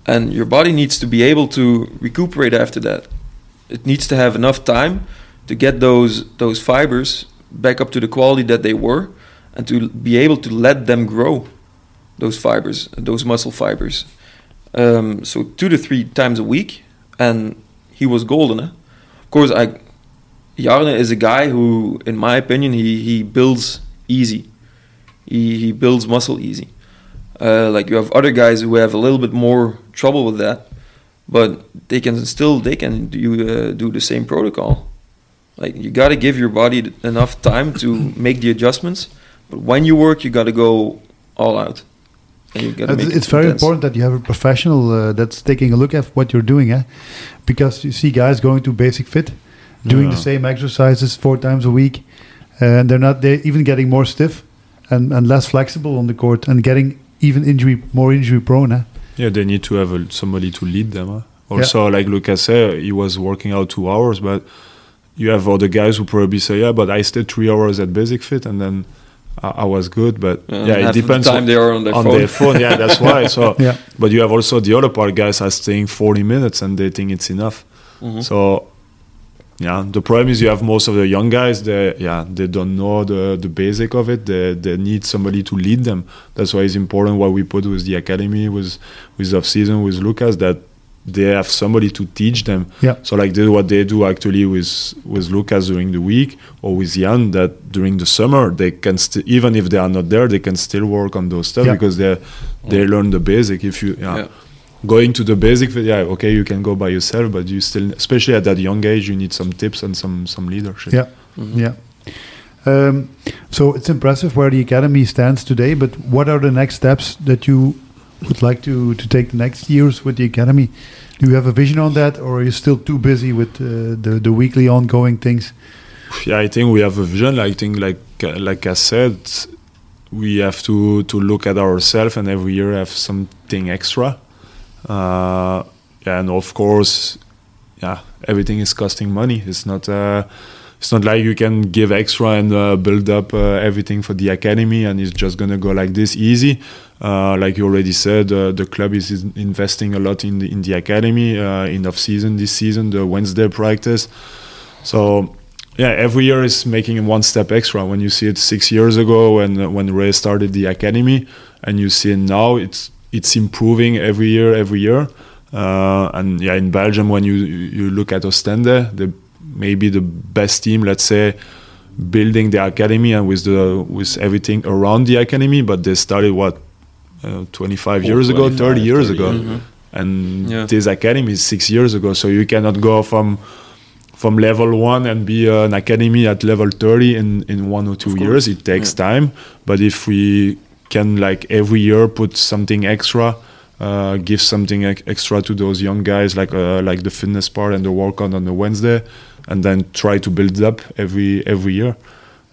And your body needs to be able to recuperate after that. It needs to have enough time to get those those fibers back up to the quality that they were, and to be able to let them grow. those fibers, those muscle fibers. Um, so two to three times a week, and he was golden. Eh? Of course, I Jarne is a guy who, in my opinion, he he builds easy. He he builds muscle easy. Uh, like you have other guys who have a little bit more trouble with that, but they can still they can do uh, do the same protocol. Like you got to give your body enough time to make the adjustments, but when you work, you got to go all out. And you gotta It's, make it it's very important that you have a professional uh, that's taking a look at what you're doing, eh? Because you see guys going to basic fit, doing the same exercises four times a week, and they're not they even getting more stiff and, and less flexible on the court and getting even injury more injury prone. Eh? Yeah, they need to have a, somebody to lead them. Huh? Also, like Lukas said, he was working out two hours, but you have other guys who probably say, "Yeah, but I stayed three hours at Basic Fit, and then I, I was good." But yeah, half it of the depends time they are on their on phone. their phone. Yeah, that's why. So, Yeah. but you have also the other part guys are staying forty minutes and they think it's enough. Mhm. So. Yeah, the problem is you have most of the young guys. They yeah they don't know the the basic of it. They they need somebody to lead them. That's why it's important what we put with the academy, with with off season, with Lukas that they have somebody to teach them. Yeah. So like this is what they do actually with with Lukas during the week or with Jan that during the summer they can still even if they are not there they can still work on those stuff Yeah. because they they mm. learn the basic. If you yeah. Yeah. Going to the basic, yeah, okay, you can go by yourself, but you still, especially at that young age, you need some tips and some some leadership. Yeah, yeah. Um, so it's impressive where the academy stands today. But what are the next steps that you would like to to take the next years with the academy? Do you have a vision on that, or are you still too busy with uh, the the weekly ongoing things? yeah, I think we have a vision. I think, like like I said, we have to to look at ourselves and every year have something extra. Uh, and of course, yeah, everything is costing money. It's not. Uh, it's not like you can give extra and uh, build up uh, everything for the academy and it's just gonna go like this easy. Uh, like you already said, uh, the club is investing a lot in the in the academy uh, in off season this season, the Wednesday practice. So yeah, every year is making one step extra. When you see it six years ago, when when Ray started the academy, and you see it now, it's it's improving every year, every year. Uh, and yeah, in Belgium, when you you look at Ostende, the maybe the best team, let's say, building the academy and with the with everything around the academy. But they started what uh, 25 Oh, years ago, 25, 30 years 30 ago, years. and Yeah. this academy is six years ago. So you cannot go from from level one and be an academy at level 30 in, in one or two years. It takes time. But if we can, like, every year put something extra, uh, give something ex- extra to those young guys, like uh, like the fitness part and the workout on the Wednesday, and then try to build up every every year.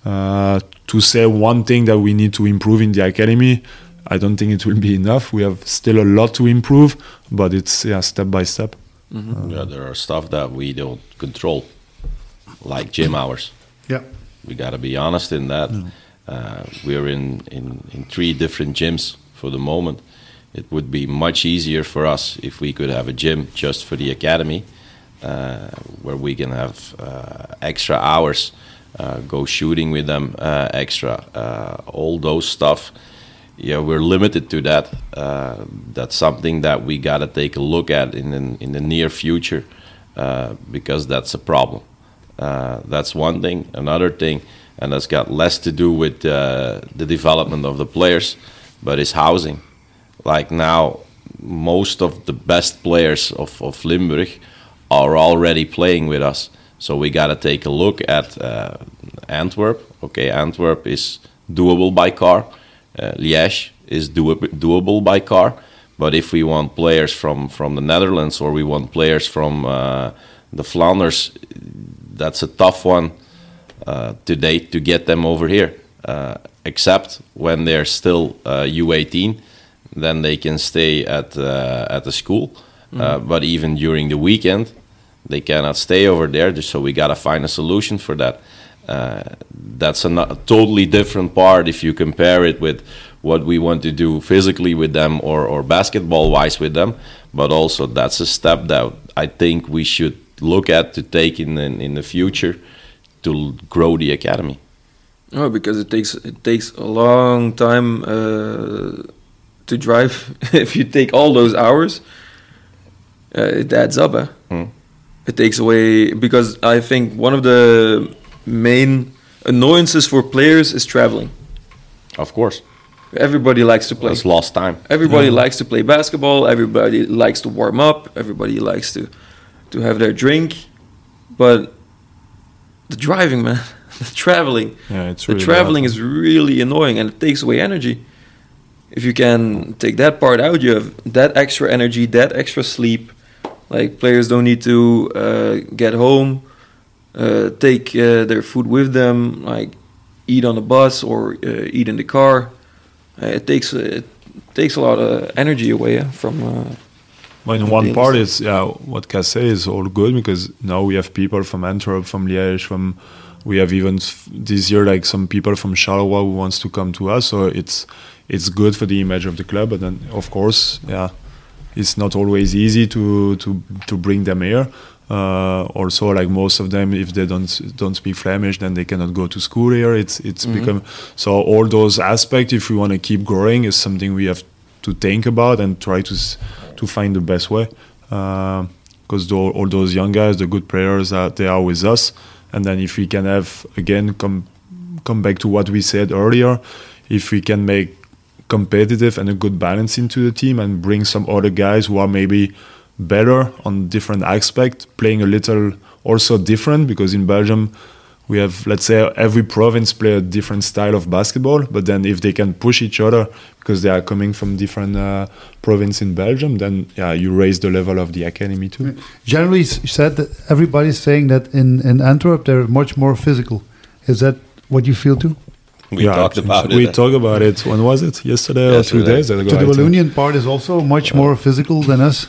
Uh, to say one thing that we need to improve in the academy, I don't think it will be enough. We have still a lot to improve, but it's yeah step by step. Yeah, there are stuff that we don't control, like gym hours. Yeah, We got to be honest in that. Uh, we're in, in, in three different gyms for the moment. It would be much easier for us if we could have a gym just for the academy, uh, where we can have uh, extra hours, go shooting with them extra, all those stuff. Yeah, we're limited to that. Uh, that's something that we got to take a look at in the, in the near future, uh, because that's a problem. Uh, that's one thing. Another thing, and that's got less to do with uh, the development of the players, but is housing. Like now, most of the best players of, of Limburg are already playing with us. So we got to take a look at uh, Antwerp. Okay, Antwerp is doable by car. Uh, Liège is doab- doable by car. But if we want players from, from the Netherlands or we want players from uh, the Flanders, that's a tough one to date to get them over here. Uh, except when they're still uh, U18, then they can stay at uh, at the school. Uh, but even during the weekend, they cannot stay over there. So we gotta find a solution for that. Uh, that's a, a totally different part if you compare it with what we want to do physically with them or, or basketball wise with them. But also that's a step that I think we should look at to take in in, in the future to grow the academy. No, because it takes it takes a long time uh, to drive. if you take all those hours, uh, it adds up. Eh? Hmm. It takes away because I think one of the main annoyances for players is traveling. Of course, Everybody likes to play. it's lost time. Everybody likes to play basketball. Everybody likes to warm up. Everybody likes to to have their drink, but the driving, man, the traveling, Yeah, it's the traveling bad. is really annoying and it takes away energy. If you can take that part out, you have that extra energy, that extra sleep. Like players don't need to uh, get home, uh, take uh, their food with them, like eat on the bus or uh, eat in the car. Uh, it takes it takes a lot of energy away yeah, from. But in one part, it's yeah, what Cassé is all good because now we have people from Antwerp, from Liège, from we have even this year like some people from Charleroi who wants to come to us. So it's it's good for the image of the club. But then of course, yeah, it's not always easy to to to bring them here. Uh, also, like most of them, if they don't don't speak Flemish, then they cannot go to school here. It's it's become so all those aspects. If we want to keep growing, is something we have to think about and try to s- to find the best way. Because all those young guys, the good players, uh, they are with us. And then if we can have again come come back to what we said earlier, if we can make competitive and a good balance into the team and bring some other guys who are maybe better on different aspect, playing a little also different because in Belgium we have let's say every province play a different style of basketball but then if they can push each other because they are coming from different uh, province in Belgium then yeah you raise the level of the academy too Generally s- said that everybody's saying that in, in Antwerp they're much more physical. Is that what you feel too? We Yeah, talked about it. we talked about it when was it yesterday, or two days ago So the I. Wallonian part is also much more physical than us.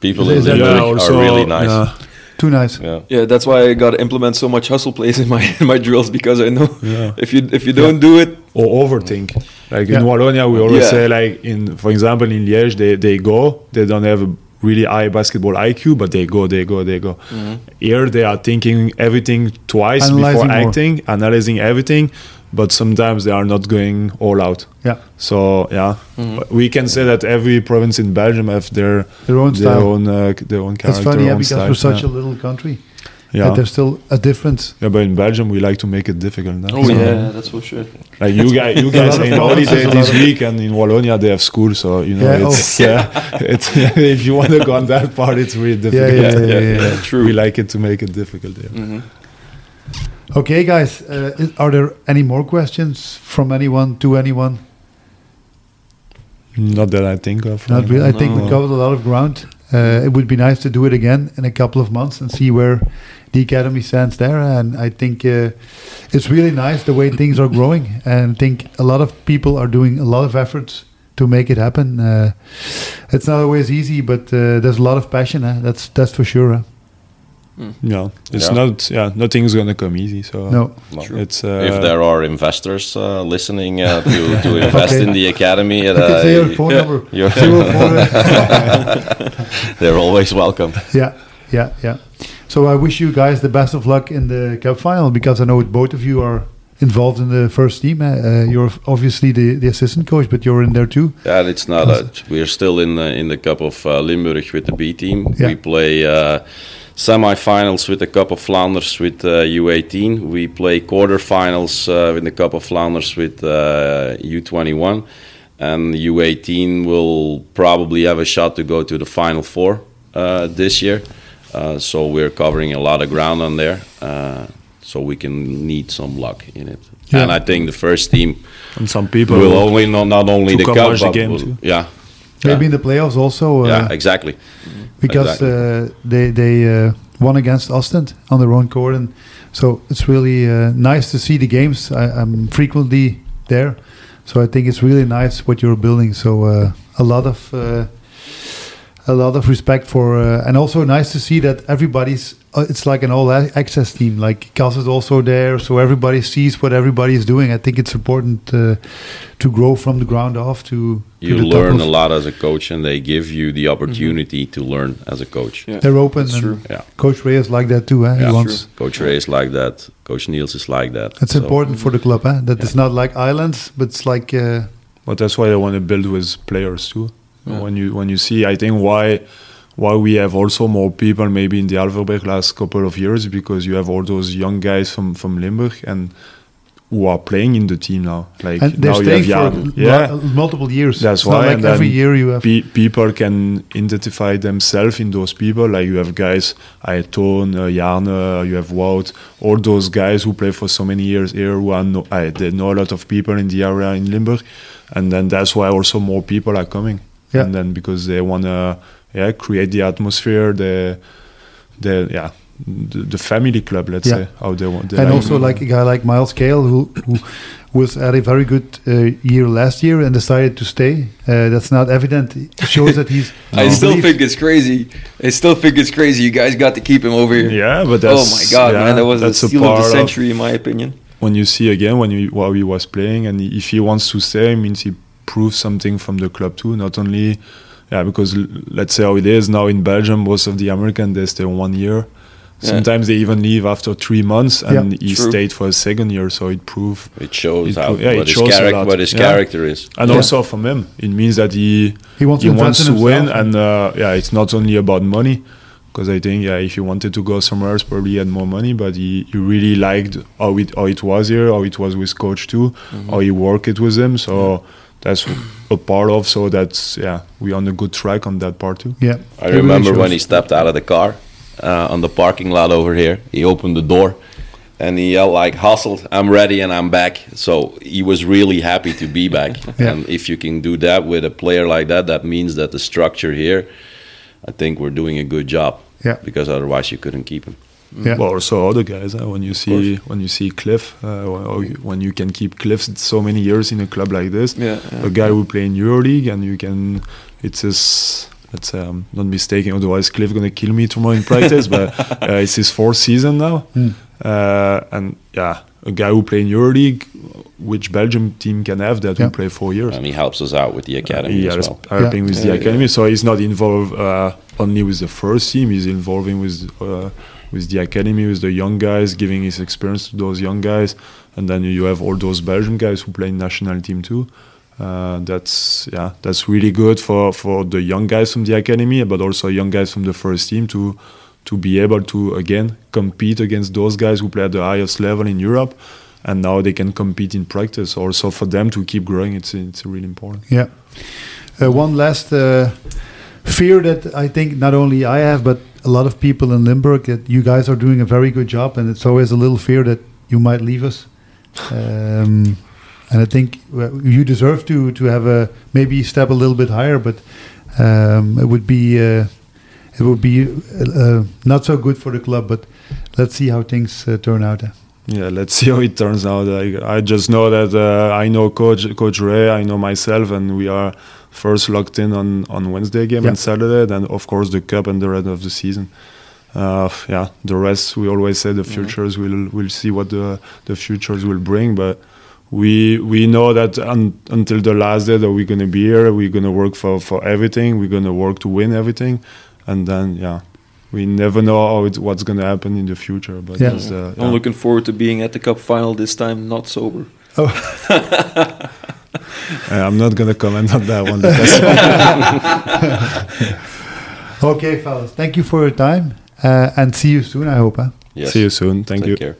People Is in that- Limburg also, are really nice. yeah. Too nice. Yeah. yeah, that's why I got to implement so much hustle plays in my in my drills because I know Yeah. if you if you don't do it, or overthink. Like Yeah. in Wallonia, we always Yeah. say like in, for example, in Liège, they, they go, they don't have a really high basketball IQ, but they go, they go, they go. Mm-hmm. Here they are thinking everything twice Analyzing before more. acting, analyzing everything, but sometimes they are not going all out. Yeah. So yeah, But we can say that every province in Belgium have their Their own their style. own uh, their own That's character, funny, yeah, because style. we're such yeah. a little country. yeah. That there's still a difference. yeah, but in Belgium we like to make it difficult. Now. oh So, yeah, that's for sure. Like you guys, you guys are in provinces, holiday this week, and in Wallonia they have school, so you know Yeah, oh. it's yeah, it's if you want to go on that part, it's really Yeah, difficult. yeah, yeah, yeah, yeah. True. We like it to make it difficult. Yeah. hmm Okay, guys, uh, are there any more questions from anyone to anyone? Not that I think of. Not really. I think we covered a lot of ground. Uh, it would be nice to do it again in a couple of months and see where the academy stands there. And I think uh, it's really nice the way things are growing. And I think a lot of people are doing a lot of efforts to make it happen. Uh, it's not always easy, but uh, there's a lot of passion. eh? That's that's for sure. eh? Yeah, it's Yeah. not. Yeah, nothing's gonna come easy. So No, No. it's uh, if there are investors uh, listening uh, to, to invest Okay. in the academy, you uh, say your phone yeah. number. you're- Zero four, uh, they're always welcome. yeah, yeah, yeah. So I wish you guys the best of luck in the cup final because I know both of you are involved in the first team. Uh, uh, you're obviously the, the assistant coach, but you're in there too. Yeah, it's not. A, we're still in the in the Cup of uh, Limburg with the B team. Yeah. We play uh, semi-finals with the Cup of Flanders with uh, U18. We play quarterfinals uh, in the Cup of Flanders with uh, U21, and U18 will probably have a shot to go to the final four uh, this year. Uh, so we're covering a lot of ground on there. Uh, so we can need some luck in it. Yeah. And I think the first team and some people will only not, not only the cup, but game will- yeah, Maybe in the playoffs also. Uh, yeah, exactly. because exactly. uh, they they uh, won against Ostend on their own court, and so it's really uh, nice to see the games. I, I'm frequently there, so I think it's really nice what you're building. So uh, a lot of uh, a lot of respect for, uh, and also nice to see that everybody's. Uh, it's like an all access team. Like Cas is also there, so everybody sees what everybody is doing. I think it's important uh, to grow from the ground off to. to You the learn a lot as a coach, and they give you the opportunity to learn as a coach. Yeah. They're open. That's and true. Yeah. Coach Ray is like that too. Eh? Yeah, he wants. Coach Ray is like that. Coach Niels is like that. It's So, important for the club, eh? That it's not like islands, but it's like uh, but that's why I want to build with players too. Yeah. When you when you see, I think why why we have also more people maybe in the Alverberg last couple of years because you have all those young guys from from Limburg and who are playing in the team now. Like And now you have for Jan, lo- yeah. multiple years. That's it's why, like every year you have. Pe- people can identify themselves in those people. Like you have guys, Aeton, uh, Jarne, you have Wout, all those guys who play for so many years here who are no, I, they know a lot of people in the area in Limburg, and then that's why also more people are coming. Yeah. And then because they wanna yeah create the atmosphere, the the yeah the, the family club, let's Yeah. say how they want. They and like also it. like a guy like Miles Kale who, who was at a very good uh, year last year and decided to stay. Uh, that's not evident. It shows that he's. I he still believes- think it's crazy. I still think it's crazy. You guys got to keep him over here. yeah, but that's. oh my god, yeah, man, that was a that's a steal of the part century, in my opinion. when you see again when you while he was playing and if he wants to stay it means he proves something from the club too not only yeah because let's say how it is now in belgium most of the american they stay one year Yeah. sometimes they even leave after three months and he True. stayed for a second year so it proved It shows It how yeah, what it his, shows a charac- lot. what his Yeah. character is. and Yeah. also from him it means that he He wants he to wants to win himself. and uh, yeah it's not only about money because I think yeah if he wanted to go somewhere else probably he had more money but he, he really liked how it how it was here how it was with coach too how he worked it with him so that's a part of so that's yeah we're on a good track on that part too Yeah. I It really remember when he stepped out of the car uh, on the parking lot over here. He opened the door and he yelled like, "Hustled! I'm ready and I'm back." So he was really happy to be back. Yeah. And if you can do that with a player like that, that means that the structure here, I think we're doing a good job. Yeah. Because otherwise you couldn't keep him. Yeah. Well, also other guys. Uh, when you see when you see Cliff, uh, or when you can keep Cliff so many years in a club like this, Yeah, yeah. a guy who play in EuroLeague, and you can, it's his. Let's say I'm not mistaken. Otherwise, Cliff gonna kill me tomorrow in practice. but uh, it's his fourth season now, Hmm. uh, and yeah, a guy who play in EuroLeague, which Belgium team can have that Yeah. who play four years. And he helps us out with the academy yeah, as that's well. helping with the Yeah, academy. So he's not involved uh, only with the first team. He's involving with uh, with the academy, with the young guys, giving his experience to those young guys. And then you have all those Belgian guys who play in national team too. Uh, that's yeah, that's really good for for the young guys from the academy, but also young guys from the first team to to be able to again compete against those guys who play at the highest level in Europe. And now they can compete in practice. Also for them to keep growing, it's it's really important. Yeah. Uh, one last uh, fear that I think not only I have, but a lot of people in Limburg, that you guys are doing a very good job, and it's always a little fear that you might leave us. Um, and I think you deserve to to have a maybe step a little bit higher, but um, it would be uh, it would be uh, uh, not so good for the club. But let's see how things uh, turn out. Yeah, let's see how it turns out. I, I just know that uh, I know Coach Coach Ray, I know myself, and we are first locked in on on Wednesday game Yeah. and Saturday. Then of course the cup and the rest of the season. Uh, yeah, the rest we always say the futures will will see what the the futures will bring, but. We we know that un, until the last day that we're gonna be here, we're gonna work for, for everything. We're gonna work to win everything, and then yeah, we never know how it, what's gonna happen in the future. But Yeah. that's, uh, I'm looking forward to being at the cup final this time, not sober. Uh, I'm not gonna comment on that one. Okay, fellas, thank you for your time, uh, and see you soon. I hope. Huh? Yes. See you soon. Thank Take you. care.